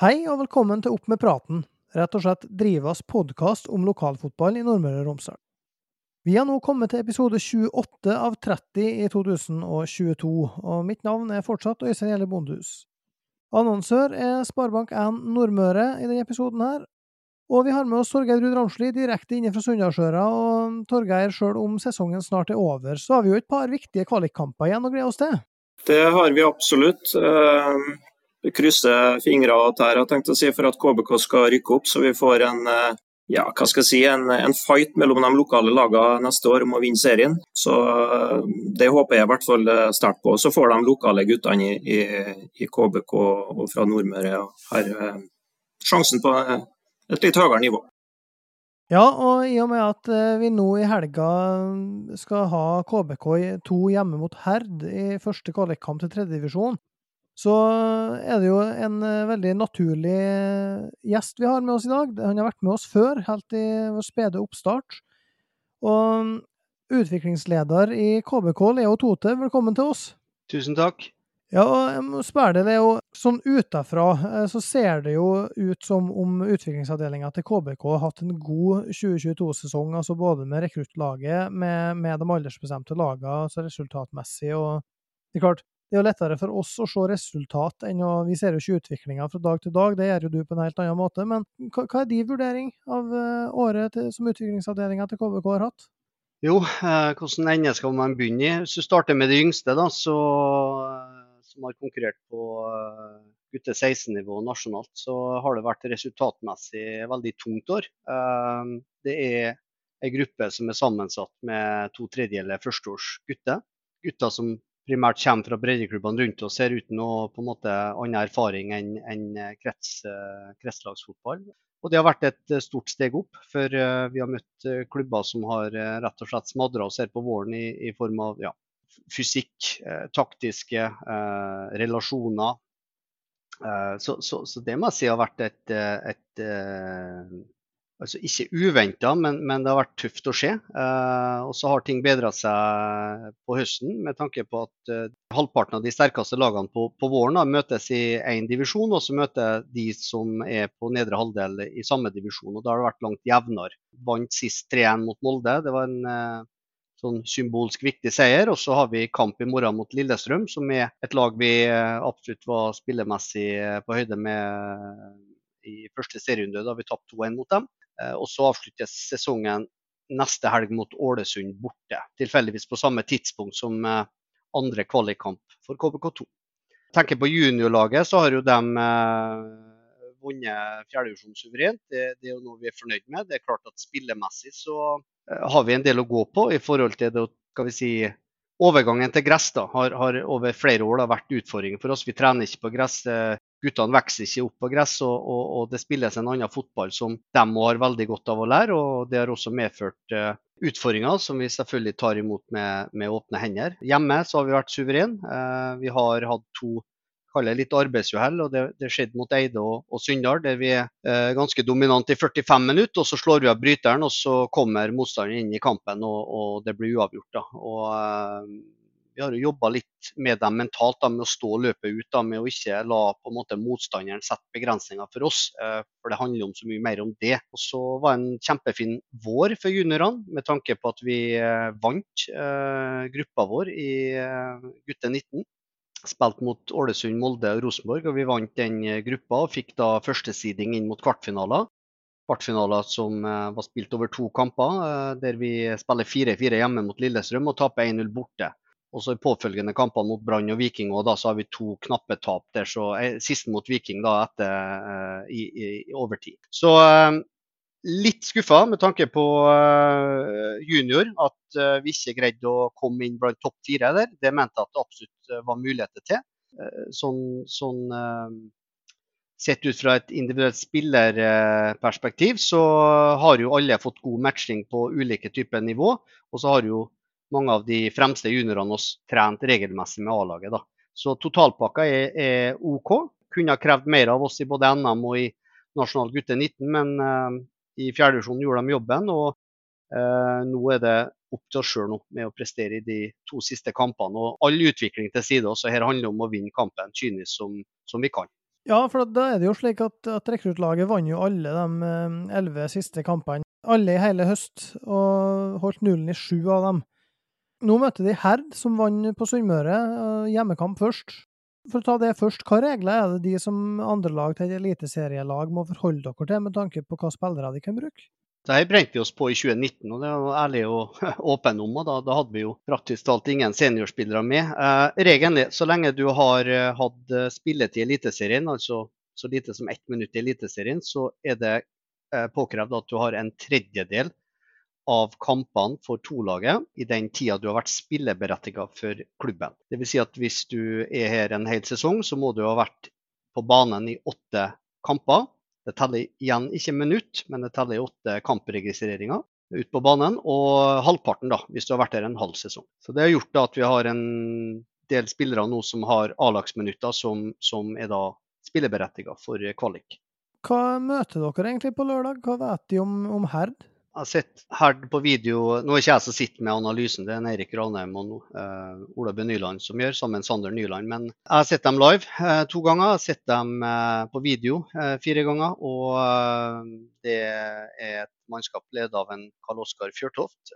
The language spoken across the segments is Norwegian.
Hei og velkommen til Opp med praten, rett og slett Drivas podkast om lokalfotball i Nordmøre og Romsdal. Vi har nå kommet til episode 28 av 30 i 2022, og mitt navn er fortsatt Øystein Gjelle Bondhus. Annonsør er Sparebank1 Nordmøre i denne episoden her, og vi har med oss Torgeir Ruud Ramsli direkte inne fra Sunndalsøra, og Torgeir, sjøl om sesongen snart er over, så har vi jo et par viktige kvalikkamper igjen å glede oss til. Det har vi absolutt. Eh, vi krysser fingre og tær si, for at KBK skal rykke opp, så vi får en, eh, ja, si, en, en fight mellom de lokale lagene neste år om å vinne serien. Så eh, Det håper jeg i hvert fall sterkt på. Så får de lokale guttene i, i, i KBK og fra Nordmøre her sjansen på et litt høyere nivå. Ja, og i og med at eh, vi nå i helga skal ha KBK2 hjemme mot Herd i første kvalikkamp til tredjedivisjon, så er det jo en eh, veldig naturlig eh, gjest vi har med oss i dag. Han har vært med oss før, helt i vår spede oppstart. Og mm, utviklingsleder i KBK, Leo Tote, velkommen til oss. Tusen takk. Ja, og jeg må spørre deg, Leo. Sånn utafra eh, så ser det jo ut som om utviklingsavdelinga til KBK har hatt en god 2022-sesong, altså både med rekruttlaget, med, med, de aldersbestemte lagene, altså resultatmessig. og Det er klart, det er jo lettere for oss å se resultat enn å Vi ser jo ikke utviklinga fra dag til dag, det gjør jo du på en helt annen måte. Men hva, hva er din vurdering av uh, året til, som utviklingsavdelinga til KVK har hatt? Jo, eh, hvordan ende skal man begynne i? Hvis du starter med de yngste, da, så som har konkurrert på eh, gutte 16-nivå nasjonalt, så har det vært resultatmessig veldig tungt år. Eh, det er en gruppe som er sammensatt med to tredjedeler førsteårs gutter. Gutter som primært kommer fra breddeklubbene rundt oss her uten noe på en måte annen erfaring enn en krets, eh, kretslagsfotball. Og det har vært et stort steg opp, for vi har møtt klubber som har rett og slett smadra oss her på våren i, i form av ja, fysikk, eh, taktiske eh, relasjoner. Eh, så, så, så, det må jeg si har vært et, et altså ikke uventa, men, men, det har vært tøft å se. Eh, og så har ting bedra seg på høsten, med tanke på at eh, halvparten av de sterkeste lagene på, på våren da, møtes i én divisjon, og så møter de som er på nedre halvdel i samme divisjon. og Da har det vært langt jevnere. Vant sist 3-1 mot Molde. Det var en eh, sånn symbolsk viktig seier. Og så har vi kamp i morgen mot Lillestrøm, som er et lag vi eh, absolutt var spillemessig eh, på høyde med eh, i første serierunde, da vi tapte 2-1 mot dem. Og så avsluttes sesongen neste helg mot Ålesund borte. Tilfeldigvis på samme tidspunkt som andre kvalikkamp for KBK2. Tenker på juniorlaget, så har jo de vunnet fjerdedivisjon suverent. Det, det, er jo noe vi er fornøyd med. Det er klart at Spillemessig så har vi en del å gå på i forhold til det, skal vi si, overgangen til gress. da, har, har over flere år da, vært utfordringen for oss. Vi trener ikke på gress. Uh, guttene vokser ikke opp på gress, og, og, og, det spilles en annen fotball som de har veldig godt av å lære. og Det har også medført uh, utfordringer som vi selvfølgelig tar imot med, med åpne hender. Hjemme så har vi vært suverene. vi har hatt to kaller litt arbeidsuhell. og Det, det skjedde mot Eide og, og Sunndal, der vi er eh, ganske dominant i 45 minutter. og Så slår vi av bryteren, og så kommer motstanderen inn i kampen, og, og det blir uavgjort. da. Og, eh, vi har jo jobba litt med dem mentalt, da, med å stå og løpe ut. Da, med å ikke la på en måte motstanderen sette begrensninger for oss. Eh, for det handler om så mye mer om det. Og Så var det en kjempefin vår for juniorene, med tanke på at vi eh, vant eh, gruppa vår i eh, gutte 19 spilte mot Ålesund, Molde og Rosenborg. og Vi vant den eh, gruppa og fikk da førstesiding inn mot kvartfinaler. Kvartfinaler som eh, var spilt over to kamper, eh, der vi spiller 4-4 hjemme mot Lillestrøm og taper 1-0 borte. Og så i påfølgende kamper mot Brann og Viking, og da så har vi to knappe tap der. så Siste mot Viking da etter i, i, overtid. Så litt skuffa med tanke på junior, at vi ikke greide å komme inn blant topp fire der. Det mente jeg at absolutt uh, var muligheter til. sånn, sånn Sett ut fra et individuelt spillerperspektiv så har jo alle fått god matching på ulike typer nivå. Og så har jo mange av de fremste juniorene oss trent regelmessig med A-laget. Så totalpakka er, er, OK. Kunne ha krevd mer av oss i både NM og i nasjonal gutte 19, men i fjerdedivisjon gjorde de jobben. og uh, Nå er det opp til oss sjøl med å prestere i de to siste kampene. og All utvikling til side. så Her handler det om å vinne kampen kynisk som, som vi kan. Ja, for da er det jo slik at, at rekruttlaget vant jo alle de eh, elleve siste kampene. Alle i hele høst, og holdt nullen i sju av dem. Nå møter de Herd, som vant på Sunnmøre, eh, hjemmekamp først. For å ta det først, hva regler er det de som andrelag til et eliteserielag må forholde dere til, med tanke på hva spillere de kan bruke? Det her brente vi oss på i 2019, og det var ærlig og åpen om. og Da, da hadde vi jo praktisk talt ingen seniorspillere med. Eh, regelen er så lenge du har eh, hatt eh, spilletid i Eliteserien, altså så lite som ett minutt i Eliteserien, så er det eh, påkrevd at du har en tredjedel av kampene for to-laget i den tida du har vært spilleberettiget for klubben. Dvs. Si at hvis du er her en hel sesong, så må du ha vært på banen i åtte kamper det teller igjen ikke minutt, men det teller åtte kampregistreringer ut på banen. Og halvparten, da, hvis du har vært der en halv sesong. Så det har gjort da at vi har en del spillere nå som har A-lagsminutter, som, som, er da spilleberettiget for kvalik. Hva møter dere egentlig på lørdag? Hva vet de om, om Herd? Jeg sett her på video. Nå er ikke jeg som sitter med analysen, det er Eirik Ranheim og uh, Ola B. Nyland som gjør, sammen med Sander Nyland. Men jeg har sett dem live uh, to ganger. Jeg har sett dem uh, på video fire ganger. Og det er et mannskap ledet av en Karl Oskar Fjørtoft.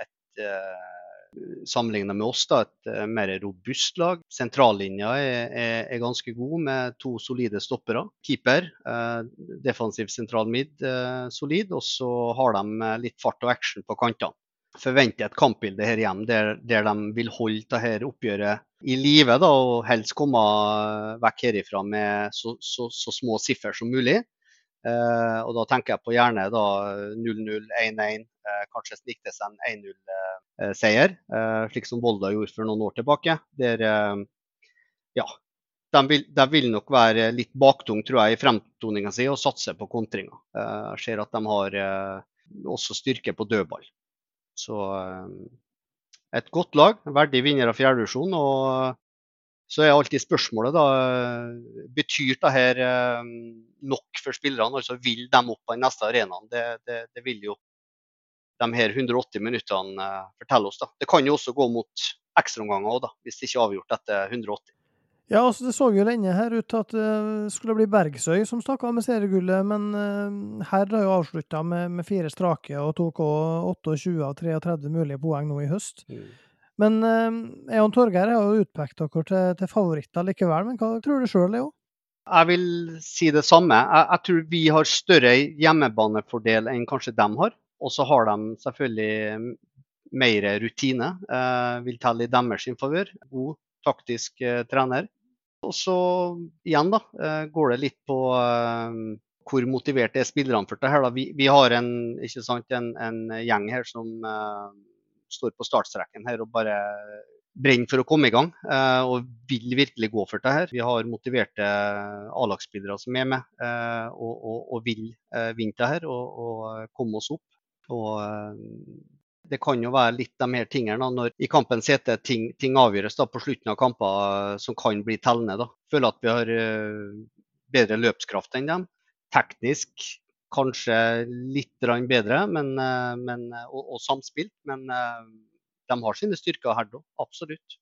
et sammenlignet med oss, da, et uh, mer robust lag. Sentrallinja er, er, er, ganske god med to solide stoppere. Keeper, eh, defensiv sentral midd, eh, solid. Og så har de litt fart og action på kantene. Forventer et kampbilde her hjemme der, der de vil holde dette oppgjøret i live og helst komme vekk herifra med så, så, så små siffer som mulig. Uh, og da tenker jeg på gjerne 0-0, 1-1, uh, kanskje snikte seg en 1-0-seier, uh, uh, slik som Volda gjorde for noen år tilbake. Der, ja, de vil, de vil, nok være litt baktung tror jeg, i fremtoninga si og satse på kontringa. Jeg ser at de har også styrke på dødball. Så et godt lag, verdig vinner av fjerdedivisjon. Og så er alltid spørsmålet da, betyr det her eh, nok for spillerne? Altså Vil de opp på den neste arenaen? Det, det, det, vil jo de her 180 minuttene eh, fortelle oss. da. Det kan jo også gå mot ekstraomganger òg, hvis det ikke er avgjort etter 180. Ja, altså Det så jo lenge her ut til at det skulle bli Bergsøy som stakk av med seriegullet, men her har jo avslutta med, med, fire strake og tok òg 28 av 33 mulige poeng nå i høst. Mm. Men eh, jeg og Torgeir har jo utpekt dere til, til, favoritter likevel. Men hva tror du sjøl, Leo? Jeg vil si det samme. Jeg, jeg, tror vi har større hjemmebanefordel enn kanskje de har. Og så har de selvfølgelig mer rutine. Eh, vil telle i deres favør. God taktisk eh, trener. Og så igjen, da, eh, går det litt på eh, hvor motivert er spillerne for det her. Vi, vi, har en, sant, en, en, gjeng her som eh, står på startstreken her og bare brenner for å komme i gang. Eh, og vil virkelig gå for det her. Vi har motiverte A-lagsspillere som er med eh, og, og, og, vil eh, vinne det her og, og, komme oss opp. Det kan jo være litt de her tingene når i kampens hete ting, ting avgjøres da, på slutten av kamper som kan bli tellende. da. Føler at vi har bedre løpskraft enn dem. Teknisk kanskje litt bedre men, eh, men, eh, og, og, samspilt. Men eh, de har sine styrker her, da. Absolutt.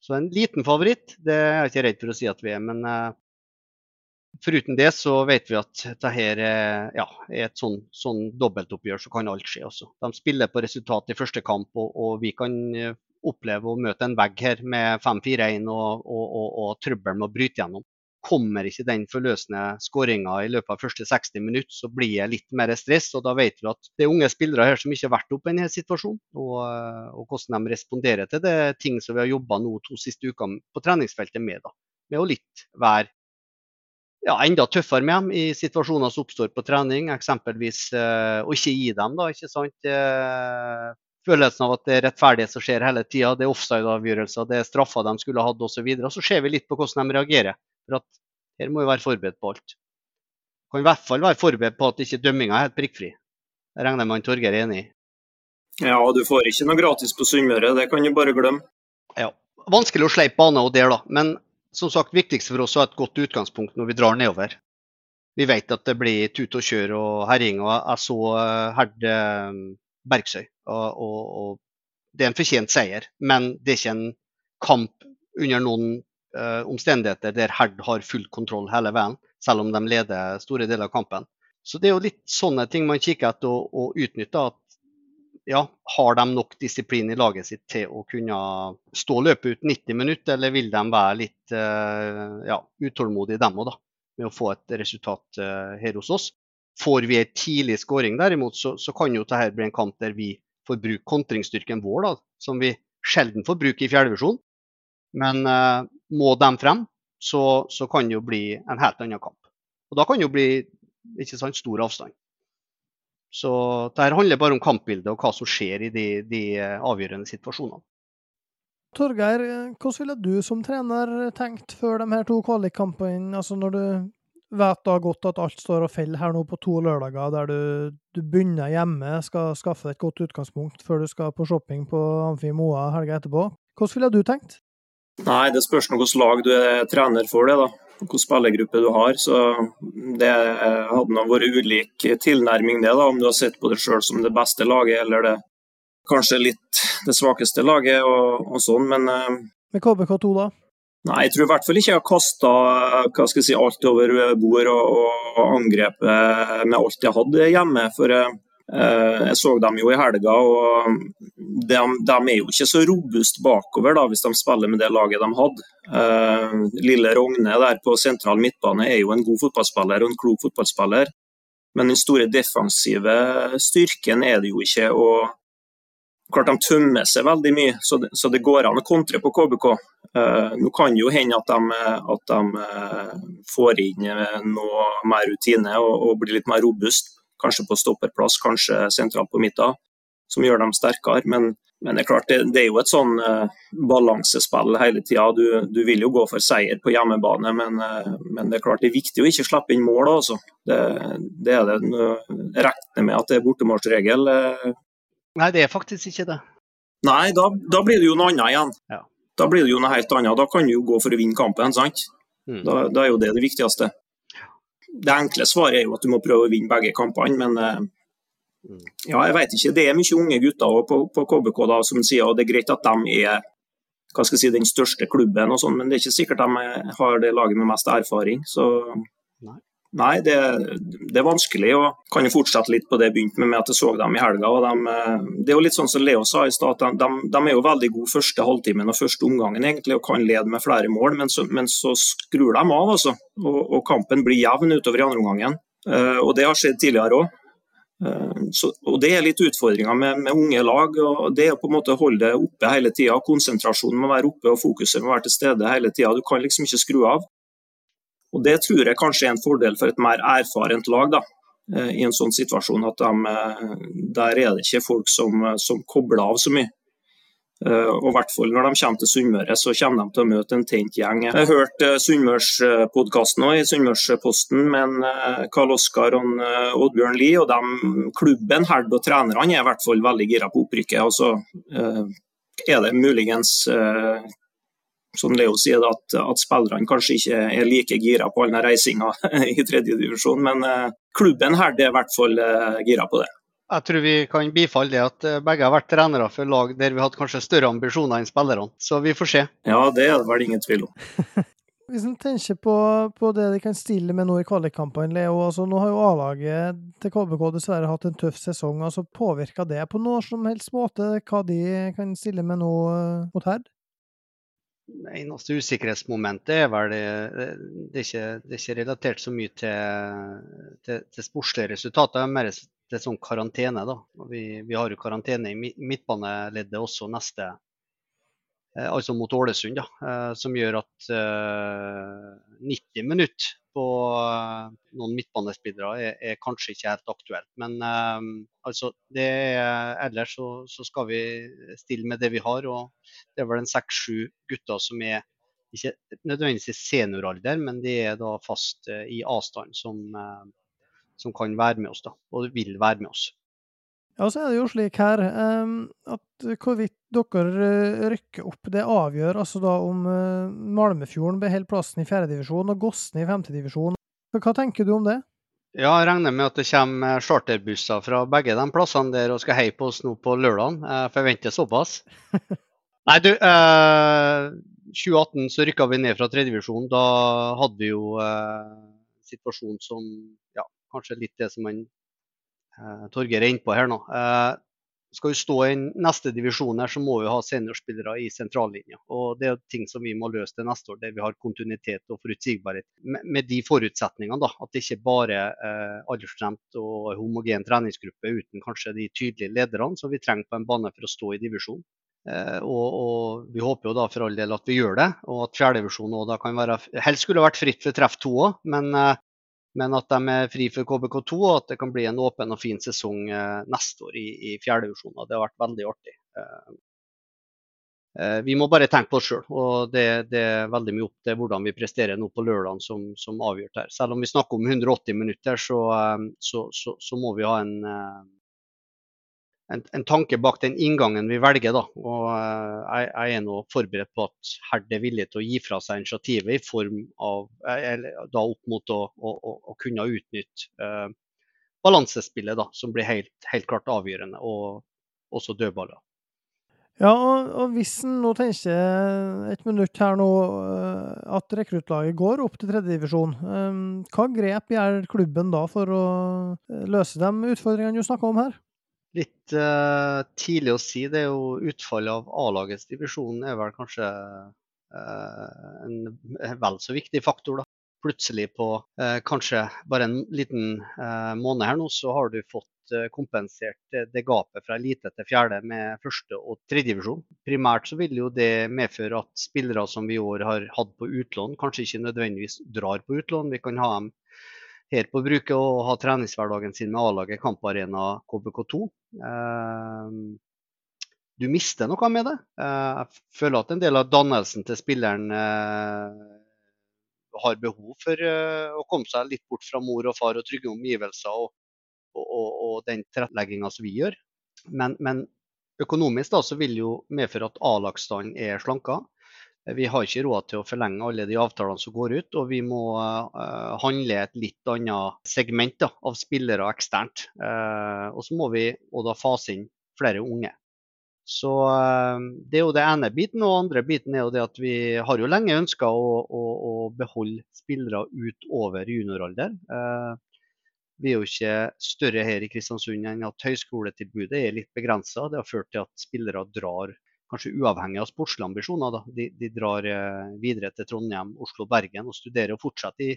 Så en liten favoritt, det er jeg ikke redd for å si at vi er. Men foruten det så vet vi at dette er, ja, er et sånn, sånn dobbeltoppgjør, så kan alt skje også. De spiller på resultat i første kamp, og, og vi kan oppleve å møte en vegg her med 5-4-1 og, og, og, trøbbel med å bryte gjennom kommer ikke den forløsende skåringa i løpet av første 60 minutter, så blir det litt mer stress. og Da vet vi at det er unge spillere her som ikke har vært oppe i denne situasjonen. Og, og, hvordan de responderer til det, er ting som vi har jobba nå to siste ukene på treningsfeltet med. da, Med å litt være ja, enda tøffere med dem i situasjoner som oppstår på trening. Eksempelvis uh, å ikke gi dem, da. ikke sant? Følelsen av at det er rettferdighet som skjer hele tida. Det er offside-avgjørelser, det er straffer de skulle hatt osv. Så, videre. så ser vi litt på hvordan de reagerer. For at her må vi være forberedt på alt. Kan i hvert fall være forberedt på at ikke dømminga er helt prikkfri. Det regner med han Torgeir er enig i. Ja, du får ikke noe gratis på Sunnmøre, det kan du bare glemme. Ja, Vanskelig å sleipe bane og der, da. Men som sagt, viktigst for oss er et godt utgangspunkt når vi drar nedover. Vi vet at det blir tut og kjør og herjing. og Jeg så uh, Herd uh, Bergsøy. Og, og, og, det er en fortjent seier, men det er ikke en kamp under noen uh, omstendigheter der Herd har full kontroll hele veien, selv om de leder store deler av kampen. Så det er jo litt sånne ting man kikker etter å, å utnytte. at ja, Har de nok disiplin i laget sitt til å kunne stå og løpe ut 90 minutter, eller vil de være litt uh, ja, utålmodige dem òg, med å få et resultat uh, her hos oss? Får vi en tidlig skåring derimot, så, så, kan jo dette bli en kamp der vi får bruke kontringsstyrken vår, da, som vi sjelden får bruke i fjerdedivisjon. Men må de frem, så, så, kan det jo bli en helt annen kamp. Og da kan det jo bli ikke sant, stor avstand. Så dette handler bare om kampbildet og hva som skjer i de, de avgjørende situasjonene. Torgeir, hvordan ville du som trener tenkt før de her to kvalikkampene? Altså når du vet da godt at alt står og faller her nå på to lørdager, der du, du begynner hjemme, skal skaffe et godt utgangspunkt før du skal på shopping på Amfi Moa helga etterpå. Hvordan ville du tenkt? Nei, Det spørs hvilket lag du er trener for, det da. hvilken spillergruppe du har. så Det hadde nå vært ulik tilnærming det, da, om du har sett på det sjøl som det beste laget, eller det kanskje litt det svakeste laget og, og sånn, men eh, Med KBK2, da? Nei, jeg tror i hvert fall ikke jeg har kasta si, alt over bord og, og angrepet med alt jeg hadde hjemme. For eh, jeg så dem jo i helga, og de, de, er jo ikke så robuste bakover da, hvis de spiller med det laget de hadde. Eh, lille Rogne der på sentral midtbane er jo en god fotballspiller og en klok fotballspiller. Men den store defensive styrken er det jo ikke. og Klart De tømmer seg veldig mye, så det, så det går an å kontre på KBK. Uh, nå kan det jo hende at de, at de får inn noe mer rutine og, og, blir litt mer robust. Kanskje på stopperplass, kanskje sentralt på midten, som gjør dem sterkere. Men, men det er klart, det, det, er jo et sånn balansespill hele tida. Du, du, vil jo gå for seier på hjemmebane, men, men, det er klart det er viktig å ikke slippe inn mål. Altså. Det, det er det. Jeg regner med at det er bortemålsregel Nei, det er faktisk ikke det. Nei, da, da blir det jo noe annet igjen. Ja. Da blir det jo noe helt annet. Da kan du jo gå for å vinne kampen, sant. Mm. Da, da, er jo det det viktigste. Det enkle svaret er jo at du må prøve å vinne begge kampene, men eh, mm. ja, jeg vet ikke. Det er mye unge gutter på, på KBK da, som sier at det er greit at de er hva skal jeg si, den største klubben, og sånn, men det er ikke sikkert de har det laget med mest erfaring. Så Nei, det, det, er vanskelig. og Kan jo fortsette litt på det jeg begynte med, med at jeg så dem i helga. og de, Det er jo litt sånn som Leo sa i stad, de, de, er jo veldig gode første halvtimen og første omgangen egentlig, og kan lede med flere mål, men så, men så skrur de av. altså, og, og, kampen blir jevn utover i andre omgangen. Uh, og Det har skjedd tidligere òg. Uh, og Det er litt utfordringer med, med, unge lag. og Det er å på en måte holde det oppe hele tida. Konsentrasjonen må være oppe og fokuset må være til stede hele tida. Du kan liksom ikke skru av. Og Det tror jeg kanskje er en fordel for et mer erfarent lag. da, eh, i en sånn situasjon at de, eh, Der er det ikke folk som, eh, som kobler av så mye. Og i hvert fall Når de kommer til Sunnmøre, så kommer de til å møte en tent gjeng. Jeg har hørt òg, i Sunnmørsposten med Karl Oskar og Oddbjørn Lie. og de, Klubben, Herd og trenerne er i hvert fall veldig gira på opprykket. Altså, er det muligens som Leo sier, at, at spillerne kanskje ikke er like gira på all den reisinga i tredjedivisjon, men uh, klubben her er i hvert fall uh, gira på det. Jeg tror vi kan bifalle det at eh, begge har vært trenere for lag der vi har hatt kanskje større ambisjoner enn spillerne. Så vi får se. Ja, det er det vel ingen tvil om. Hvis en tenker på, på, det de kan stille med nå i kvalikkampene, Leo. Altså, nå har jo A-laget til KBK dessverre hatt en tøff sesong. altså Påvirker det på noe som helst måte hva de kan stille med nå mot Herd? Eneste usikkerhetsmomentet er vel det, det, er ikke, det er ikke relatert så mye til, til, til sportslige resultater, mer til sånn karantene. da. Vi, vi, har jo karantene i midtbaneleddet også neste altså mot Ålesund, da, eh, som gjør at 90 eh, minutter på noen midtbanespillere er, er, kanskje ikke helt aktuelt. Men altså, er, ellers så, så, skal vi stille med det vi har. og Det er vel en seks-sju gutter som er ikke nødvendigvis i senioralder, men de er da fast i avstand som, som kan være med oss da, og vil være med oss. Ja, så er det jo slik her um, at hvorvidt dere eh, rykker opp, det avgjør altså da om uh, Malmefjorden beholder plassen i fjerdedivisjon og Gossen i femtedivisjon. Hva tenker du om det? Ja, Jeg regner med at det kommer charterbusser fra begge de plassene der og skal heie på oss nå på lørdag. Jeg forventer såpass. Nei, du, eh, 2018 så rykka vi ned fra tredjedivisjon. Da hadde vi jo eh, situasjon som ja, kanskje litt det som man, eh, Torgeir er inne på her nå. Eh, skal vi stå i neste divisjon her, så må vi ha seniorspillere i sentrallinja. Og Det er ting som vi må løse til neste år, der vi har kontinuitet og forutsigbarhet. Med, de forutsetningene da, at det ikke bare er eh, aldersbestemt og homogen treningsgruppe uten kanskje de tydelige lederne som vi trenger på en bane for å stå i divisjon. Eh, og, og, Vi håper jo da for all del at vi gjør det, og at fjerdedivisjon kan Helst skulle vært fritt for treff to òg, men eh, men at de er fri for KBK2 og at det kan bli en åpen og fin sesong eh, neste år i, i fjerdedivisjon. Det har vært veldig artig. Eh, eh, vi må bare tenke på oss sjøl, og det, det, er veldig mye opp til hvordan vi presterer nå på lørdag som, som avgjort her. Selv om vi snakker om 180 minutter, så, så, så, så må vi ha en en, en, tanke bak den inngangen vi velger. Da. Og uh, jeg, jeg, er nå forberedt på at Herd er villig til å gi fra seg initiativet i form av eh, da opp mot å, å, å, kunne utnytte uh, balansespillet, da, som blir helt, helt, klart avgjørende, og også dødballer. Ja, og, og hvis en nå tenker et minutt her nå at rekruttlaget går opp til tredjedivisjon, hva grep gjør klubben da for å løse de utfordringene du snakker om her? Litt uh, tidlig å si. Det er jo utfallet av A-lagets divisjon er vel kanskje uh, en vel så viktig faktor. da. Plutselig på uh, kanskje bare en liten måned her nå, så har du fått kompensert det gapet fra elite til fjerde med første og tredjedivisjon. Primært så vil jo det medføre at spillere som vi i år har hatt på utlån, kanskje ikke nødvendigvis drar på utlån. Vi kan ha dem her på bruket å ha treningshverdagen sin med A-laget Kamparena KBK2. Eh, du mister noe med det. Eh, jeg føler at en del av dannelsen til spilleren eh, har behov for å komme seg litt bort fra mor og far og trygge omgivelser og, og, og, og den tilrettelegginga som vi gjør. Men, men økonomisk da, vil jo medføre at A-lagsstanden er slanka. Vi har ikke råd til å forlenge alle de avtalene som går ut, og vi må uh, handle et litt annet segment da, av spillere eksternt. Uh, og så må vi da fase inn flere unge. Så Det er jo det ene biten. Og andre biten er jo det at vi har jo lenge ønska å, å, å, beholde spillere utover junioralder. vi er jo ikke større her i Kristiansund enn at høyskoletilbudet er litt begrensa. Det har ført til at spillere drar kanskje uavhengig av sportslige ambisjoner. Da. De, de drar eh, videre til Trondheim, Oslo, Bergen og studerer og fortsetter i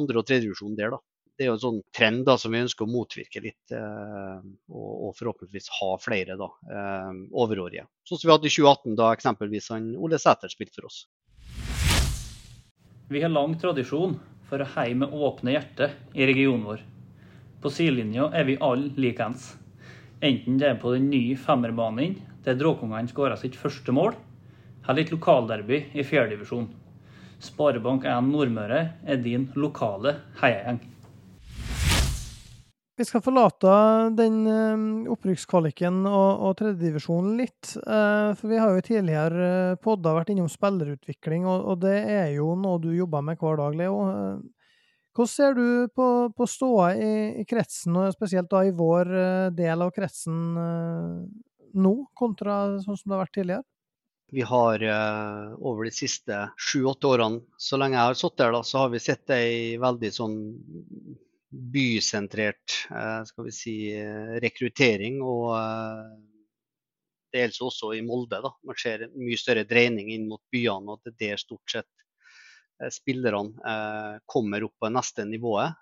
andre- og tredjevisjon der. Da. Det er jo en sånn trend da, som vi ønsker å motvirke litt, eh, og, og, forhåpentligvis ha flere da, eh, overårige. Sånn som vi hadde i 2018, da eksempelvis han Ole Sæter spilte for oss. Vi har lang tradisjon for å heie med åpne hjerter i regionen vår. På sidelinja er vi alle likeens. Enten det er på den nye femmerbanen der Dråkungene skåra sitt første mål, har litt lokalderby i fjerdedivisjon. Sparebank1 Nordmøre er din lokale heiagjeng. Vi skal forlate den eh, opprykkskvaliken og, og tredjedivisjonen litt. Eh, for vi har jo tidligere eh, podda vært innom spillerutvikling, og, og, det er jo noe du jobber med hver dag, Leo. Hvordan ser du på, på ståa i, i, kretsen, og spesielt da i vår del av kretsen nå, kontra sånn som det har vært tidligere? Vi har uh, over de siste sju-åtte årene, så lenge jeg har sittet der, da, så har vi sett ei veldig sånn bysentrert uh, skal vi si, uh, rekruttering. Og det gjelder også i Molde. da. Man ser en mye større dreining inn mot byene, og det er stort sett spillerne kommer opp på neste nivået.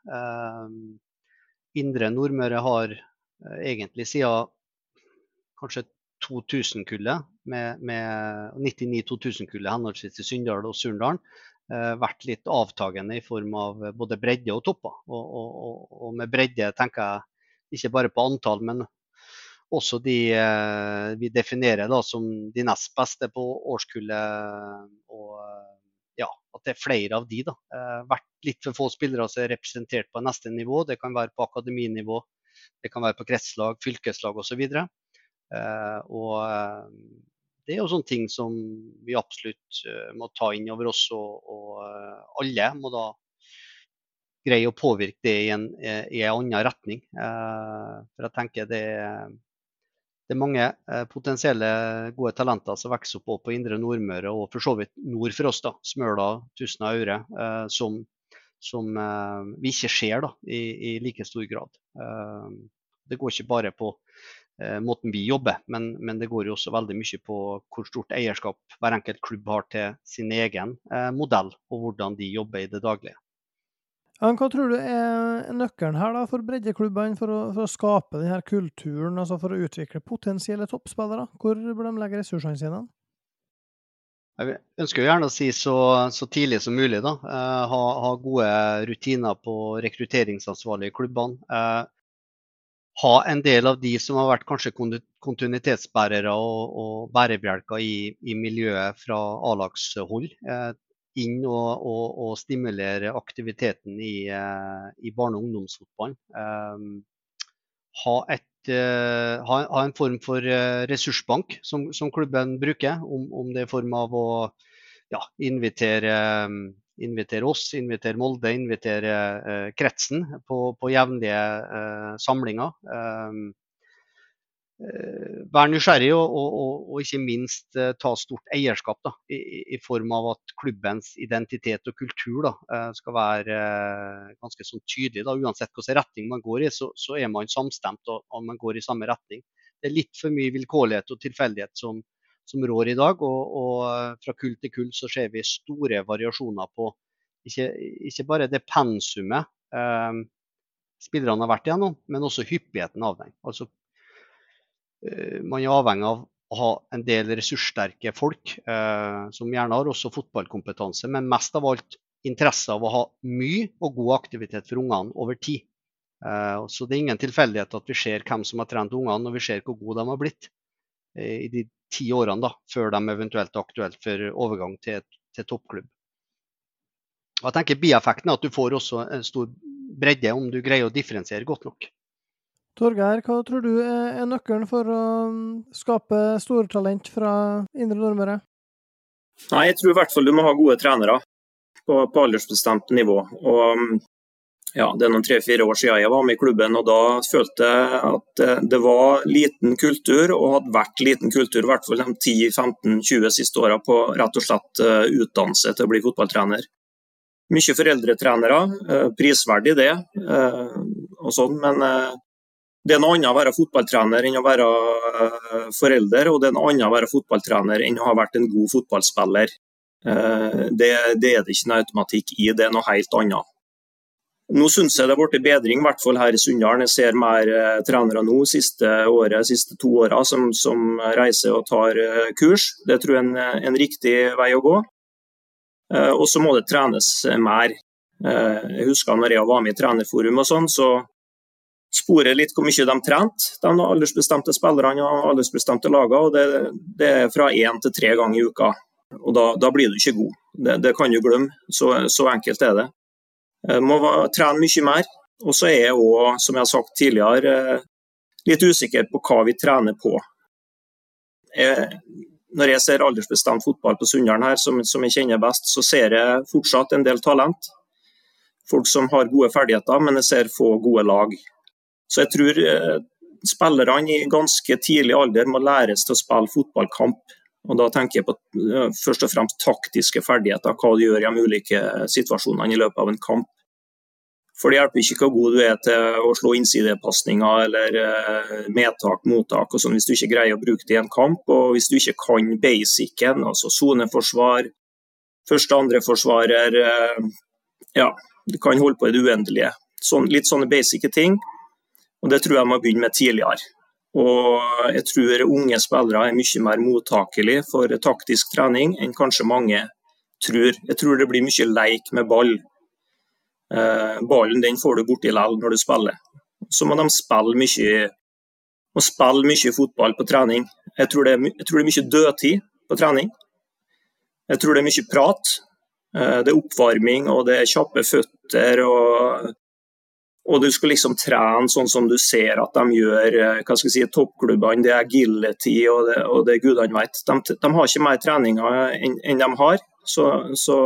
Indre Nordmøre har egentlig siden kanskje 2000-kullet, med, med 99-2000-kullet henholdsvis i Sunndal og Surndalen, eh, vært litt avtagende i form av både bredde og topper. Og, og, og, med bredde tenker jeg ikke bare på antall, men også de eh, vi definerer da, som de nest beste på årskullet. Og ja, at det er flere av de. da. Eh, vært litt for få spillere som er representert på neste nivå. Det kan være på akademinivå, det kan være på kretslag, fylkeslag osv. Eh, og eh, det er jo sånne ting som vi absolutt eh, må ta inn over oss, og, og alle må da greie å påvirke det i en, i en annen retning. For jeg tenker det det er mange eh, potensielle gode talenter som vokser opp på Indre Nordmøre og for så vidt nord for oss, da, Smøla, Tustna Aure, eh, som, som eh, vi ikke ser da, i, i, like stor grad. Eh, det går ikke bare på eh, måten vi jobber, men, men, det går jo også veldig mye på hvor stort eierskap hver enkelt klubb har til sin egen eh, modell, og hvordan de jobber i det daglige. Ja, hva tror du er nøkkelen her da, for breddeklubbene for, for, å skape denne kulturen, altså for å utvikle potensielle toppspillere? Hvor bør de legge ressursene sine? Jeg ønsker jo gjerne å si så, så tidlig som mulig. da. Eh, ha, ha, gode rutiner på rekrutteringsansvarlige i klubbene. Eh, ha en del av de som har vært kanskje kontinuitetsbærere og, og bærebjelker i, i, miljøet fra A-lagshold. Eh, inn og, og, og stimulere aktiviteten i, eh, i barne- og ungdomsfotballen. Eh, ha, et, uh, ha, ha, en form for uh, ressursbank som, som, klubben bruker, om, om, det er i form av å ja, invitere, invitere, oss, inviterer Molde, invitere kretsen på, på jevnlige samlinger. Um, Eh, vær nysgjerrig og, og, og, ikke minst uh, ta stort eierskap da, i, i, form av at klubbens identitet og kultur da, uh, skal være ganske sånn tydelig. Da. Uansett hvilken retning man går i, så, så, er man samstemt og, og, man går i samme retning. Det er litt for mye vilkårlighet og tilfeldighet som, som rår i dag. Og, og, fra kull til kull så ser vi store variasjoner på ikke, ikke bare det pensumet spillerne har vært igjennom, men også hyppigheten av den. Altså Eh, man er avhengig av å ha en del ressurssterke folk, eh, som gjerne har også fotballkompetanse, men mest av alt interesse av å ha mye og god aktivitet for ungene over tid. Eh, så det er ingen tilfeldighet at vi ser hvem som har trent ungene, og vi ser hvor gode de har blitt eh, i de ti årene da, før de eventuelt er aktuelle for overgang til, til toppklubb. Og jeg tenker Bieffekten er at du får også en stor bredde om du greier å differensiere godt nok. Torgeir, hva tror du er nøkkelen for å skape store talent fra Indre Nordmøre? Nei, Jeg tror i hvert fall du må ha gode trenere på, på aldersbestemt nivå. Og um, ja, Det er noen tre-fire år siden jeg var med i klubben, og da følte jeg at eh, det var liten kultur, og hadde vært liten kultur i hvert fall de 10-15-20 siste åra på rett og slett eh, utdannelse til å bli fotballtrener. Mye foreldretrenere, eh, prisverdig det, og sånn, men det er noe annet å være fotballtrener enn å være forelder, og det er noe annet å være fotballtrener enn å ha vært en god fotballspiller. Det, det, er det ikke noe automatikk i, det er noe helt annet. Nå syns jeg det har blitt bedring, i hvert fall her i Sunndalen. Jeg ser mer uh, trenere nå siste året, siste to åra som, som, reiser og tar kurs. Det tror jeg er en, en riktig vei å gå. Og så må det trenes mer. Jeg husker når jeg var med i trenerforum og sånn, så sporer litt hvor mye de trente, de aldersbestemte spillerne og aldersbestemte lagene. og det, det, er fra én til tre ganger i uka. og Da, da blir du ikke god. Det, det kan du glemme. Så, så, enkelt er det. Du må trene mye mer. Og så er jeg òg, som jeg har sagt tidligere, litt usikker på hva vi trener på. Jeg, når jeg ser aldersbestemt fotball på Sunndalen her, som, som jeg kjenner best, så ser jeg fortsatt en del talent. Folk som har gode ferdigheter, men jeg ser få gode lag. Så jeg tror eh, spillerne i ganske tidlig alder må læres til å spille fotballkamp. Og Da tenker jeg på eh, først og fremst taktiske ferdigheter, hva du gjør i de ulike situasjonene i løpet av en kamp. For Det hjelper ikke hvor god du er til å slå innsidepasninger eller eh, medtak, mottak og sånn hvis du ikke greier å bruke det i en kamp. Og hvis du ikke kan basicen, altså soneforsvar, første andre forsvarer Ja, du kan holde på i det uendelige. Sånn, litt sånne basic ting. Og Det tror jeg må begynne med tidligere. Og Jeg tror unge spillere er mye mer mottakelige for taktisk trening enn kanskje mange tror. Jeg tror det blir mye leik med ball. Eh, ballen den får du borti likevel når du spiller. Så må de spille mye, må spille mye fotball på trening. Jeg tror, er, jeg tror det er mye dødtid på trening. Jeg tror det er mye prat. Eh, det er oppvarming og det er kjappe føtter. og og du skal liksom trene sånn som du ser at de gjør eh, hva skal si, toppklubbene. Det er agility og det, og det gudene vet. De, de, har ikke mer treninger enn, enn de har, så, så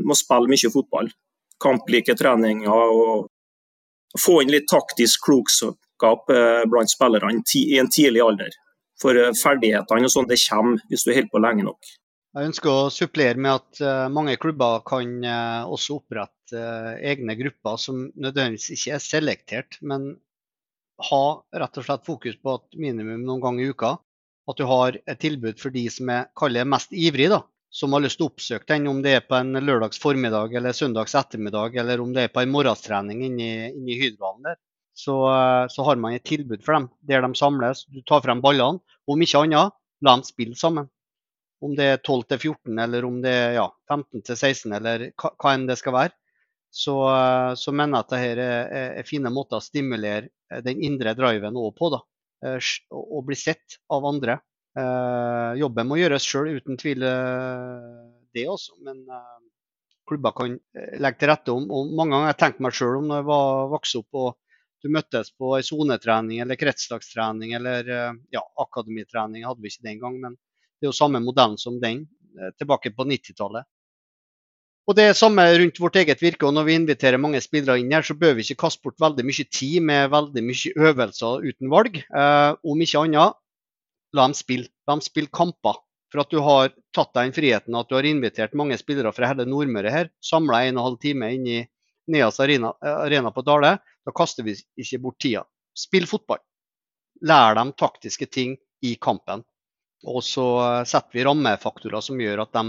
må spille mye fotball. Kamplike treninger og få inn litt taktisk klokskap eh, blant spillerne i en tidlig alder. For ferdighetene og sånn, det kommer hvis du holder på lenge nok. Jeg ønsker å supplere med at mange klubber kan også opprette egne grupper som nødvendigvis ikke er selektert, men ha rett og slett fokus på at minimum noen ganger i uka at du har et tilbud for de som er kaller mest ivrig, da, som har lyst til å oppsøke den, om det er på en lørdags formiddag eller søndags ettermiddag, eller om det er på en morgenstrening inni, inni Hydrohallen der. Så, eh, så, har man et tilbud for dem der de samles. Du tar frem ballene. Om ikke annet, la dem spille sammen. Om det er 12 til 14 eller om det er ja, 15 til 16 eller hva, hva enn det skal være. Så, eh, så mener jeg at dette er, er, fine måter å stimulere eh, den indre driven òg på. da. Og bli sett av andre. Jobben må gjøres sjøl, uten tvil det også. Men klubber kan legge til rette om. Og mange ganger har jeg tenkt meg sjøl om når jeg var vokst opp og du møttes på sonetrening eller kretslagstrening eller eh, ja, akademitrening hadde vi ikke den gang, men det er jo samme modellen som den eh, tilbake på 90-tallet. Og Det er samme rundt vårt eget virke. og Når vi inviterer mange spillere inn her, så bør vi ikke kaste bort veldig mye tid med veldig mye øvelser uten valg. Eh, om ikke annet, la dem spille. La dem spille kamper. For at du har tatt deg den friheten at du har invitert mange spillere fra hele Nordmøre her, samla en og en halv time inn i Neas arena, arena på Dale, da kaster vi ikke bort tida. Spill fotball. Lær dem taktiske ting i kampen. Og så eh, setter vi rammefaktorer som gjør at de,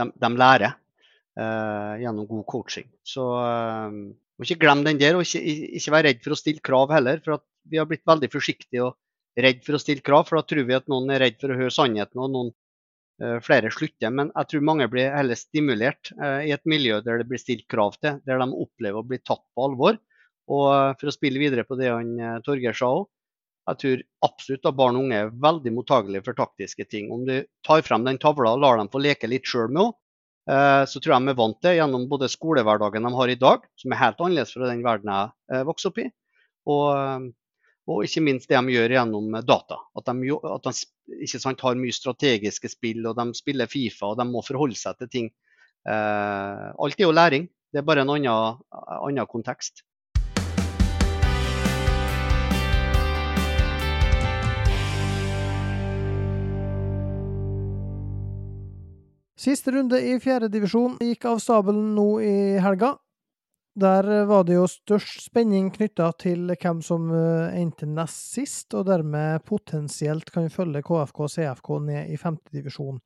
de, de lærer eh, gjennom god coaching. Så eh, ikke glemme den der, og ikke, ikke være redd for å stille krav heller. For vi har blitt veldig forsiktige og redd for å stille krav, for da tror vi at noen er redd for å høre sannheten, og noen Eh, flere slutter. Men jeg tror mange blir heller stimulert eh, i et miljø der det blir stilt krav til, der de opplever å bli tatt på alvor. Og eh, for å spille videre på det han Torgeir sa òg, jeg tror absolutt at barn og unge er veldig mottagelige for taktiske ting. Om du tar frem den tavla og lar dem få leke litt sjøl med henne, så tror jeg de er vant til gjennom både skolehverdagen de har i dag, som er helt annerledes fra den verden jeg vokste opp i, og og ikke minst det de gjør gjennom data. At de, at de sant, har mye strategiske spill, og de spiller Fifa og de må forholde seg til ting. Eh, alt er jo læring, det er bare en annen, annen kontekst. Siste runde i fjerdedivisjon gikk av stabelen nå i helga. Der var det jo størst spenning knytta til hvem som eh, endte nest sist, og dermed potensielt kan følge KFK og CFK ned i femtedivisjon.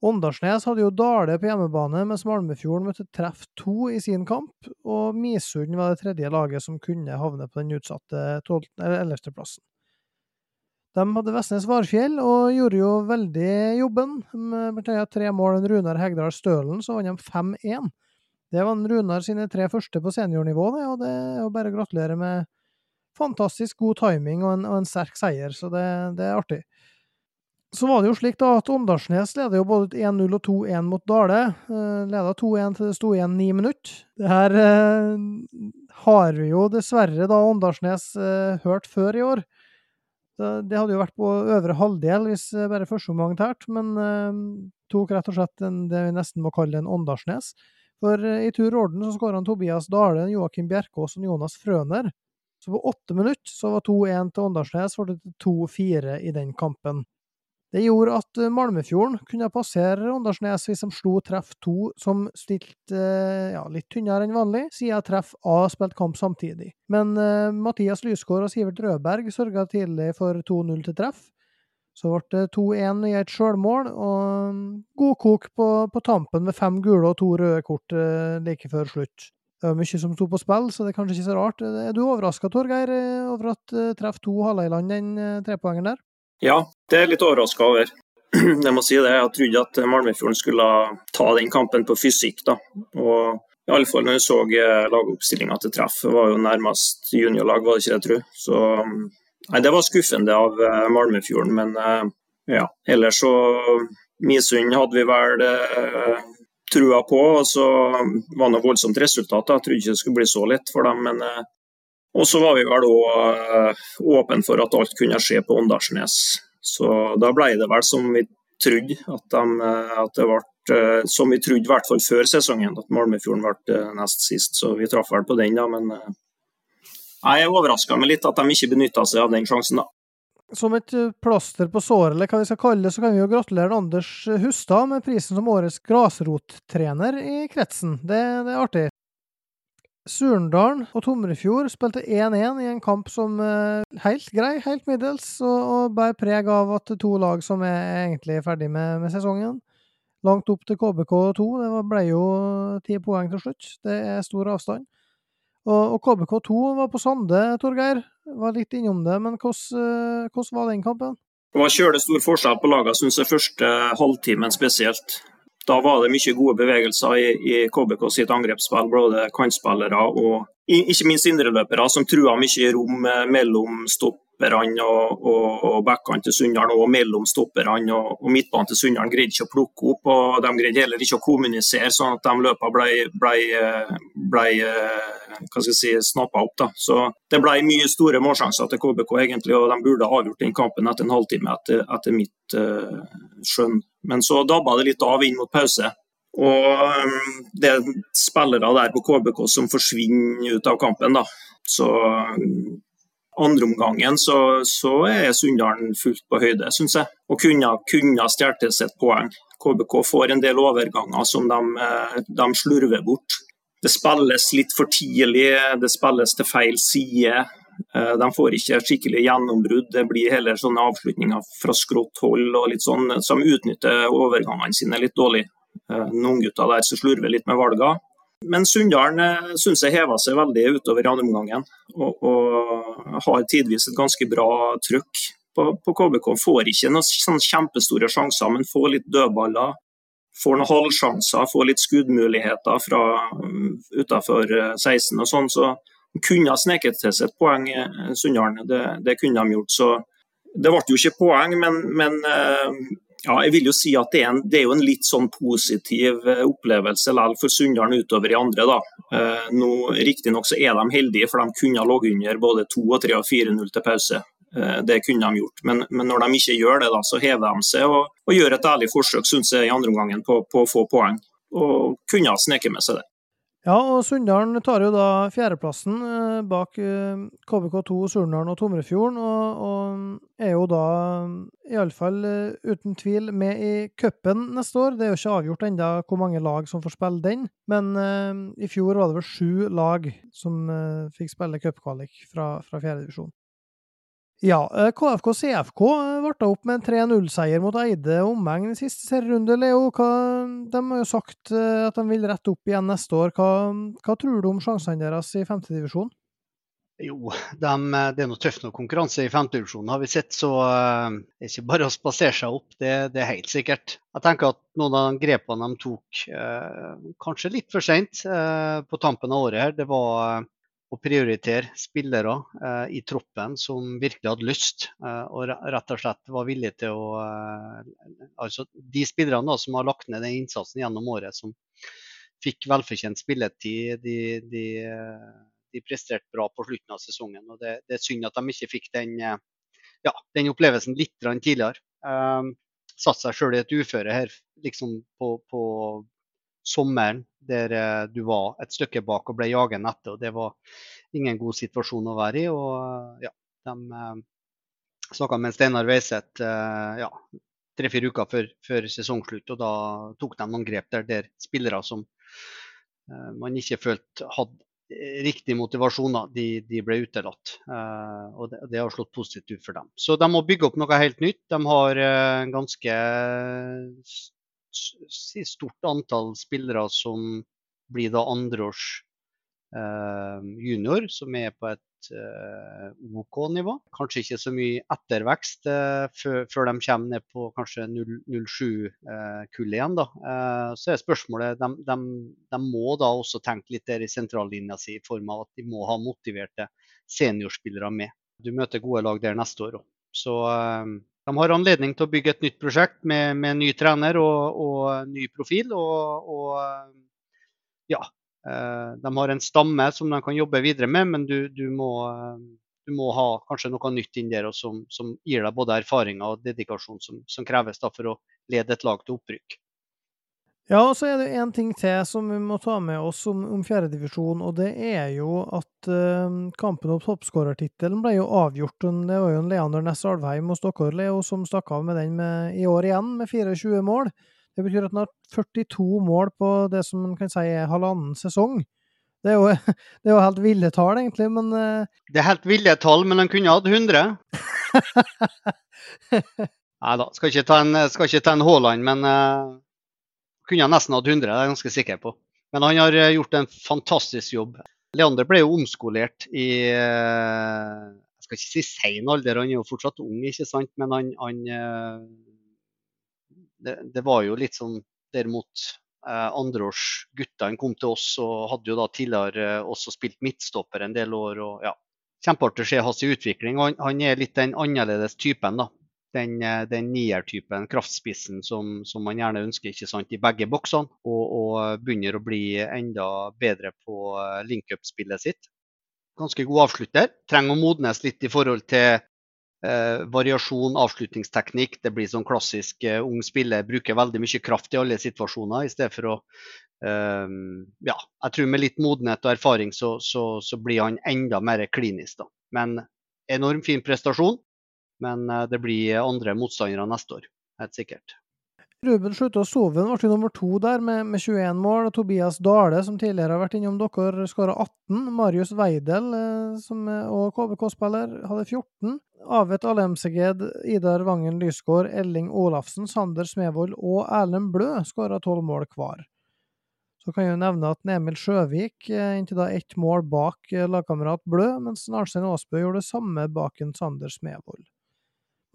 Åndalsnes hadde jo Dale på hjemmebane, mens Malmefjorden møtte Treff to i sin kamp, og Misund var det tredje laget som kunne havne på den utsatte 11.-plassen. De hadde Vestnes Varfjell og gjorde jo veldig jobben. Med tre mål enn Runar Hegdal Stølen, så vant de 5-1. Det var Runar sine tre første på seniornivå, det, og det er jo bare å gratulere med fantastisk god timing og en, og en sterk seier, så det, det, er artig. Så var det jo slik da at Åndalsnes leder jo både 1-0 og 2-1 mot Dale. Eh, leda 2-1 til det sto igjen ni minutter. Det her eh, har vi jo dessverre da Åndalsnes eh, hørt før i år. Det hadde jo vært på øvre halvdel hvis eh, bare førsteomgang tært, men eh, tok rett og slett en, det vi nesten må kalle en Åndalsnes. For eh, i tur og orden så skåra Tobias Dale, Joakim Bjerkås og Jonas Frøner. Så på åtte minutter så var 2-1 til Åndalsnes, ble det 2-4 i den kampen. Det gjorde at eh, Malmefjorden kunne passere Åndalsnes hvis de slo treff to, som stilte eh, ja, litt tynnere enn vanlig, siden treff A spilte kamp samtidig. Men uh, Mathias Lysgård og Sivert Rødberg sørga tidlig for 2-0 til treff. Så ble det 2-1 i et sjølmål, og mm, god kok på, på, tampen med fem gule og to røde kort uh, like før slutt. Det var mye som sto på spill, så det er kanskje ikke så rart. Er du overraska, Torgeir, over at treff to hala i land den trepoengeren der? Ja, det er litt overraska over. Jeg må si det. Jeg trodde at Malmefjorden skulle ta den kampen på fysikk. da. Og fall når jeg så lagoppstillinga til treff, det var jo nærmest juniorlag, var det ikke det, tror. Så mm, Nei, Det var skuffende av uh, Malmefjorden, men uh, ja. Ellers så Misund hadde vi vel eh, trua på, og så var det noe voldsomt resultat. Jeg trodde ikke det skulle bli så lett for dem. men Og så var vi vel òg åpne for at alt kunne skje på Åndalsnes. Så da ble det vel som vi trodde, at, de, at det ble som vi trodde, i hvert fall før sesongen, at Malmefjorden ble nest sist. Så vi traff vel på den, da. Men jeg overraska meg litt at de ikke benytta seg av den sjansen, da. som et plaster på såret, eller hva vi skal kalle det, så kan vi jo gratulere Anders Hustad med prisen som årets grasrottrener i kretsen. Det, det er artig. Surndalen og Tomrefjord spilte 1-1 i en kamp som er helt grei, helt middels, og, og bærer preg av at to lag som er egentlig ferdig med, med sesongen. Langt opp til KBK2. Det ble jo ti poeng til slutt. Det er stor avstand. Og, og KBK2 var på Sande, Torgeir. Var litt innom det, men hvordan, hvordan var den kampen? Det var kjølig stor forskjell på lagene, syns jeg, første halvtimen spesielt. Da var det mye gode bevegelser i, i KBK sitt angrepsspill, både kantspillere og ikke minst indreløpere, som trua mye rom mellom mellom stopperne og, og, og bekkene til Sunndal og mellom stopperne og, og midtbanen til Sunndal greide ikke å plukke opp. og De greide heller ikke å kommunisere, sånn at de løpene ble, ble, ble ble jeg si, snappa opp. da. Så Det ble mye store målsjanser til KBK, egentlig, og de burde avgjort den kampen etter en halvtime, etter, etter mitt uh, skjønn. Men så dabba det litt av inn mot pause. Og um, det er spillere der på KBK som forsvinner ut av kampen. da. Så andreomgangen så, så er Sunndalen fullt på høyde, syns jeg. Og kunne, kunne stjålet et poeng. KBK får en del overganger som de, eh, de, slurver bort. Det spilles litt for tidlig, det spilles til feil side. Eh, de får ikke skikkelig gjennombrudd. Det blir heller sånne avslutninger fra skrått hold og litt sånn, som utnytter overgangene sine litt dårlig. Eh, noen gutter der som slurver litt med valgene. Men Sunndalen eh, syns jeg heva seg veldig utover i andre omgangen, og, og, har tidvis et ganske bra trøkk på, på KBK. Får ikke noen kjempestore sjanser, men får litt dødballer. Får noen halvsjanser, får litt skuddmuligheter fra um, utenfor 16 og sånn. Så de kunne ha sneket til seg et poeng, Sunndalen. Det, det, kunne de gjort. Så det ble jo ikke poeng, men, men ja, jeg vil jo si at det er, en, det er jo en litt sånn positiv eh, opplevelse likevel for Sunndalen utover i andre. da. Eh, nå Riktignok så er de heldige, for de kunne ha ligget under både 2 og 3 og 4-0 til pause. Eh, det kunne de gjort, men, men, når de ikke gjør det, da, så hever de seg og, og gjør et ærlig forsøk synes jeg, i andre omgangen på, på å få poeng. Og kunne ha sneket med seg det. Ja, og Sunndalen tar jo da fjerdeplassen eh, bak eh, KBK2, Surnadalen og Tomrefjorden, og, og er jo da iallfall uh, uten tvil med i cupen neste år. Det er jo ikke avgjort ennå hvor mange lag som får spille den, men uh, i fjor var det vel sju lag som uh, fikk spille cupkvalik fra, fra fjerdedivisjon. Ja, KFK eh, CFK ble eh, opp med en 3-0-seier mot Eide omegn i siste serierunde. Leo, hva, de har jo sagt eh, at de vil rette opp igjen neste år. Hva, hva tror du om sjansene deres i femtedivisjon? Jo, de, det er noe tøft nok konkurranse i femtedivisjon, har vi sett. Så det er ikke bare å spasere seg opp, det, det, er helt sikkert. Jeg tenker at noen av de grepene de tok kanskje litt for seint på tampen av året, her, det var å prioritere spillere eh, i troppen som virkelig hadde lyst eh, og rett og slett var villige til å eh, Altså de spillerne da, som har lagt ned den innsatsen gjennom året, som fikk velfortjent spilletid, de, de, de, presterte bra på slutten av sesongen. og Det, det er synd at de ikke fikk den, ja, den opplevelsen litt tidligere. Um, satt seg sjøl i et uføre her liksom på, på sommeren der eh, du var et stykke bak og ble jagen etter. og Det var ingen god situasjon å være i. og eh, ja, De eh, snakka med Steinar Weiseth ja, tre-fire uker før, før, sesongslutt. og Da tok de noen grep der, der spillere som man ikke følte hadde riktig motivasjon, de, de ble utelatt. og det, det, har slått positivt ut for dem. Så de må bygge opp noe helt nytt. De har en ganske stort antall spillere som blir da andreårs eh, junior, som er på et eh, OK nivå. Kanskje ikke så mye ettervekst eh, før, de kommer ned på kanskje 07-kullet igjen. Da. Så er spørsmålet de, de, de, må da også tenke litt der i sentrallinja si, i form av at de må ha motiverte seniorspillere med. Du møter gode lag der neste år òg. Så de har anledning til å bygge et nytt prosjekt med, med ny trener og, og ny profil. Og, og, ja, eh, de har en stamme som de kan jobbe videre med, men du, du, må, du må, ha kanskje noe nytt inn der som, som, gir deg både erfaringer og dedikasjon som, som kreves for å lede et lag til opprykk. Ja, og så er det én ting til som vi må ta med oss om, om fjerdedivisjon, og det er jo at uh, kampen om toppskårertittelen ble jo avgjort. Det var jo en Leander Næss Alvheim hos dere, Leo, som stakk av med den med, i år igjen, med 24 mål. Det betyr at han har 42 mål på det som man kan si er halvannen sesong. Det er jo, det er jo helt ville tall, egentlig, men uh... Det er helt ville tall, men han kunne hatt 100. Nei da, skal ikke ta en, skal ikke ta en Haaland, men uh kunne han nesten hatt 100, det er jeg ganske sikker på. Men han har eh, gjort en fantastisk jobb. Leander ble jo omskolert i eh, Jeg skal ikke si sein alder, han er jo fortsatt ung, ikke sant? Men han, han eh, det, det, var jo litt sånn derimot andreårsguttene kom til oss og hadde jo da tidligere også spilt midtstopper en del år. og ja, Kjempeartig å se hans utvikling. Han, han er litt den annerledes typen. da den, eh, den niertypen, kraftspissen, som, som, man gjerne ønsker ikke sant, i begge boksene. Og, og begynner å bli enda bedre på eh, link-up-spillet sitt. Ganske god avslutter. Trenger å modnes litt i forhold til eh, variasjon, avslutningsteknikk. Det blir sånn klassisk eh, ung spiller. Bruker veldig mye kraft i alle situasjoner, i stedet for å eh, Ja, jeg tror med litt modenhet og erfaring så, så, så blir han enda mer klinisk, da. Men enormt fin prestasjon. Men eh, det blir andre motstandere neste år, helt sikkert. Ruben Slutta Soven ble nummer to der med, med, 21 mål. Tobias Dale, som tidligere har vært innom dere, skåra 18. Marius Weidel, eh, som er, KBK-spiller, hadde 14. Avet Alemseged, Idar Vangen Lysgård, Elling Olafsen, Sander Smevold og Erlend Blø skåra tolv mål hver. Så kan jeg jo nevne at Emil Sjøvik eh, inntil da ett mål bak lagkamerat Blø, mens Arnstein Aasbø gjorde det samme bak en Sander Smevold.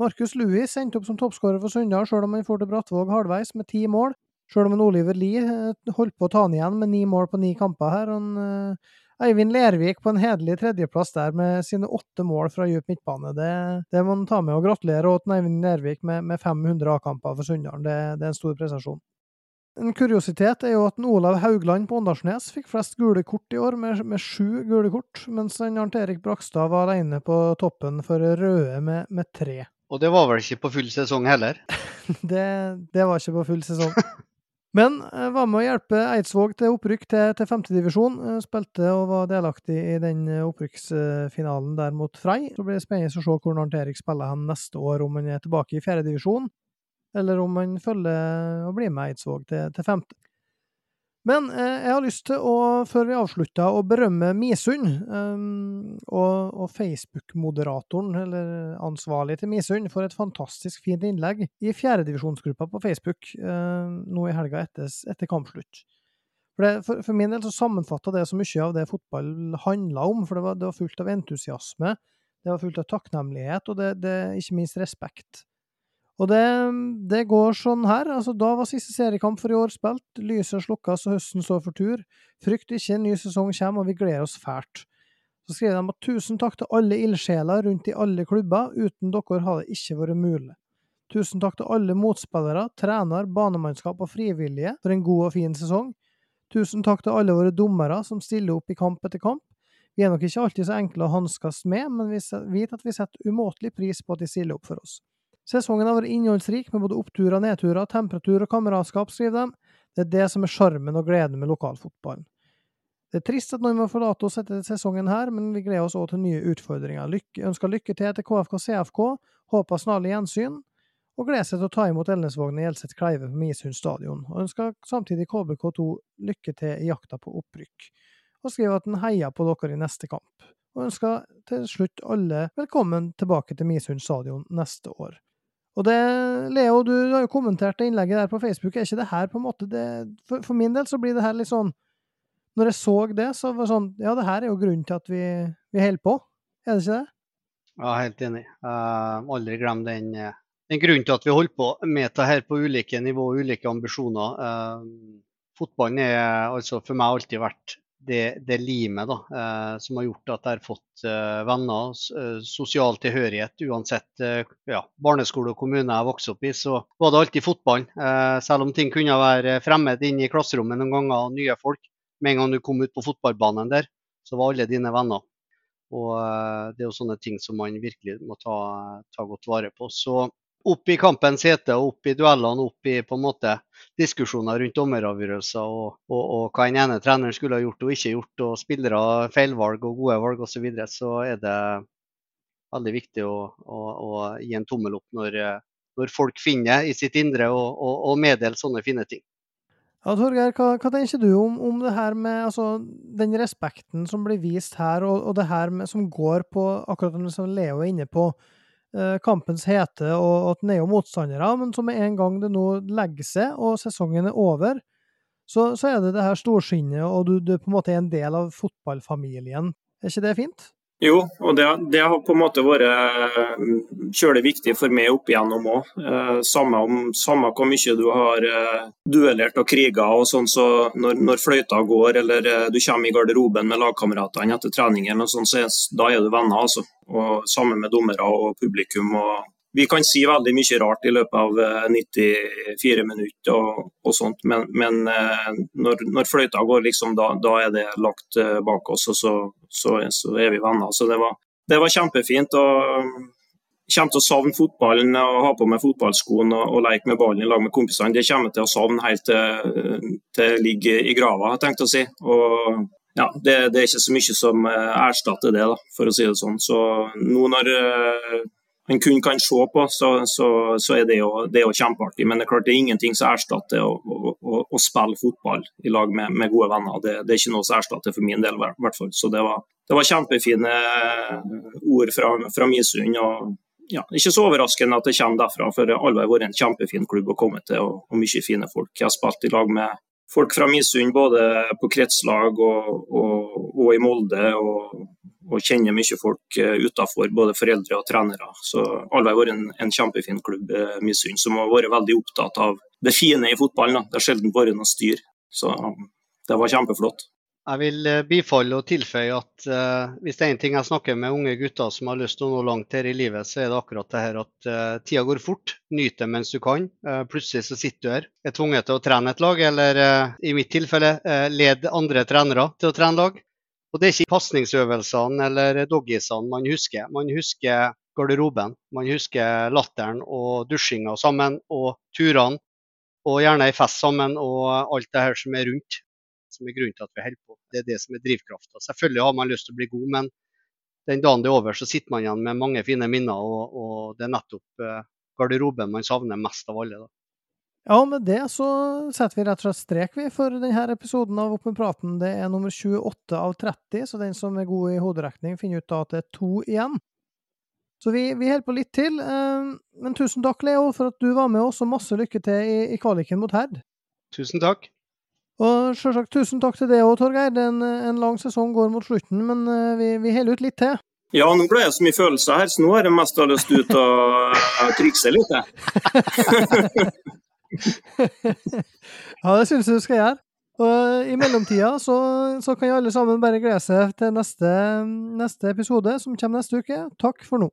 Markus Louis endte opp som toppskårer for Sunndal, sjøl om han får til Brattvåg halvveis med ti mål. Sjøl om en Oliver Lie eh, holdt på å ta han igjen med ni mål på ni kamper her. Han, uh, Eivind Lervik på en hederlig tredjeplass der med sine åtte mål fra djup midtbane. Det, det må man ta med og gratulere til Eivind Lervik med, med 500 A-kamper for Sunndal. Det, det, er en stor prestasjon. En kuriositet er jo at Olav Haugland på Åndalsnes fikk flest gule kort i år, med, med sju gule kort, mens Arnt Erik Brakstad var alene på toppen for røde med, med tre. Og det var vel ikke på full sesong heller? det, det, var ikke på full sesong. Men uh, var med å hjelpe Eidsvåg til opprykk til, til femtedivisjon. Uh, spilte og var delaktig i den uh, opprykksfinalen der mot Frei. Så blir det spennende å se hvordan Arnt Erik spiller han neste år, om han er tilbake i fjerdedivisjon, eller om han følger og blir med Eidsvåg til, til femte. Men eh, jeg har lyst til å, før vi avslutter, å berømme Misund um, og, og Facebook-moderatoren, eller ansvarlig til Misund, for et fantastisk fint innlegg i fjerdedivisjonsgruppa på Facebook uh, nå i helga etter, etter kampslutt. For, det, for, for, min del så sammenfatta det så mye av det fotball handla om, for det var, det var, fullt av entusiasme, det var fullt av takknemlighet, og det, det ikke minst respekt. Og det, det, går sånn her. altså Da var siste seriekamp for i år spilt. Lyset slukka så høsten står for tur. Frykt ikke, en ny sesong kommer, og vi gleder oss fælt. Så skriver de at tusen takk til alle ildsjeler rundt i alle klubber. Uten dere hadde det ikke vært mulig. Tusen takk til alle motspillere, trener, banemannskap og frivillige for en god og fin sesong. Tusen takk til alle våre dommere som stiller opp i kamp etter kamp. Vi er nok ikke alltid så enkle å hanskes med, men vi vet at vi setter umåtelig pris på at de stiller opp for oss. Sesongen har vært innholdsrik med både oppturer, nedturer, temperatur og kameratskap, skriver de. Det er det som er sjarmen og gleden med lokalfotballen. Det er trist at noen må forlate oss etter sesongen her, men vi gleder oss også til nye utfordringer. Lykke, ønsker lykke til til KFK CFK, håper snarlig gjensyn, og gleder seg til å ta imot Elnesvågen i Elseth Kleive på Misund stadion, og ønsker samtidig KBK2 lykke til i jakta på opprykk, og skriver at den heier på dere i neste kamp, og ønsker til slutt alle velkommen tilbake til Misund stadion neste år. Og det, Leo, du har jo kommentert det innlegget der på Facebook. Er ikke det her på en måte det, for, for, min del så blir det her litt sånn Når jeg så det, så var det sånn Ja, det her er jo grunnen til at vi, vi holder på. Er det ikke det? Ja, helt enig. Uh, aldri glem den, den, grunnen til at vi holder på med dette her på ulike nivå ulike ambisjoner. Uh, fotballen er altså for meg alltid vært det, det limet da, eh, som har gjort at de har fått eh, venner, eh, sosial tilhørighet. Uansett ja, barneskole og kommune jeg vokste opp i, så var det alltid fotballen. Selv om ting kunne være fremmed inne i klasserommet noen ganger, og nye folk. Med en gang du kom ut på fotballbanen der, så var alle dine venner. Og det er jo sånne ting som man virkelig må ta, ta godt vare på. Så opp i kampens hete opp i duellene, opp i på en måte diskusjoner rundt dommeravgjørelser og, og, og, hva den ene treneren skulle ha gjort og ikke gjort, og spillere feilvalg og gode valg osv., så, videre, så er det veldig viktig å, å, å gi en tommel opp når, når, folk finner i sitt indre og, og, og meddeler sånne fine ting. Ja, Torgeir, hva, hva, tenker du om, om, det her med altså, den respekten som blir vist her, og, og det her med, som går på akkurat som Leo er inne på, kampens hete og at den er jo motstandere, men så med en gang det nå legger seg og sesongen er over, så, så er det det her storskinnet, og du, du på en måte er en del av fotballfamilien. Er ikke det fint? Jo, og det, det, har på en måte vært eh, kjølig viktig for meg opp igjennom òg. Eh, samme, samme, hvor mye du har eh, duellert og kriga og sånn, så når, når, fløyta går eller du kommer i garderoben med lagkameratene etter trening, sånn, så da er du venner. altså. Og Sammen med dommere og publikum. og vi kan si veldig mye rart i løpet av 94 eh, minutter og, og sånt, men, men eh, når, når, fløyta går, liksom, da, da, er det lagt eh, bak oss, og så, så, så er vi venner. Så det var, det var kjempefint. og kommer til å savne fotballen og ha på meg fotballskoene og, og leke med ballen i lag med kompisene. Det kommer til å savne helt til, til ligger i grava, har jeg tenkt å si. Og ja, det, det, er ikke så mye som erstatter det, da, for å si det sånn. Så nå når en kun kan se på, så, så, så er det jo, det er jo, kjempeartig. Men det er klart det er ingenting som erstatter å, å, å spille fotball i lag med, med gode venner. Det, det, er ikke noe som erstatter for min del, i hvert fall. Så det var, det var kjempefine ord fra, fra Misund. og ja, Ikke så overraskende at det kommer derfra, for alle har vært en kjempefin klubb å komme til, og, og mye fine folk. Jeg har spilt i lag med folk fra Misund både på kretslag og, og, og i Molde. og og kjenner mye folk utafor, utenfor, både foreldre og trenere. Så alle har vært en, en kjempefin klubb, uh, Misund, som har vært veldig opptatt av det fine i fotballen. Det har sjelden vært noe styr. Så det var kjempeflott. Jeg vil uh, bifalle og tilføye at uh, hvis det er én ting jeg snakker med unge gutter som har lyst til å nå langt her i livet, så er det akkurat det her at uh, tida går fort. Nyt det mens du kan. plutselig så sitter du her, er tvunget til å trene et lag, eller i mitt tilfelle led andre trenere til å trene lag. Og Det er ikke pasningsøvelsene eller doggisene man husker. Man husker garderoben. Man husker latteren og dusjinga sammen og turene. Og gjerne ei fest sammen og alt det her som er rundt. Som er grunnen til at vi holder på. Det er det som er drivkrafta. Selvfølgelig har man lyst til å bli god, men den dagen det er over, så sitter man igjen med mange fine minner. Og, og det er nettopp eh, garderoben man savner mest av alle. Da. Ja, og med det så setter vi rett og slett strek vi for denne episoden av Opp med praten. Det er nummer 28 av 30, så den som er god i hoderekning, finner ut da at det er to igjen. Så vi, vi holder på litt til. Eh, men tusen takk, Leo, for at du var med oss, og masse lykke til i, i kvaliken mot Herd. Tusen takk. Og selvsagt tusen takk til deg òg, Torgeir. En, en lang sesong går mot slutten, men eh, vi, vi holder ut litt til. Ja, nå ble jeg så mye følelser her, så nå har jeg mest lyst ut å trikse litt. ja, det syns jeg du skal gjøre. Og I mellomtida så, så kan alle sammen bare glede seg til neste, neste episode, som kommer neste uke. Takk for nå.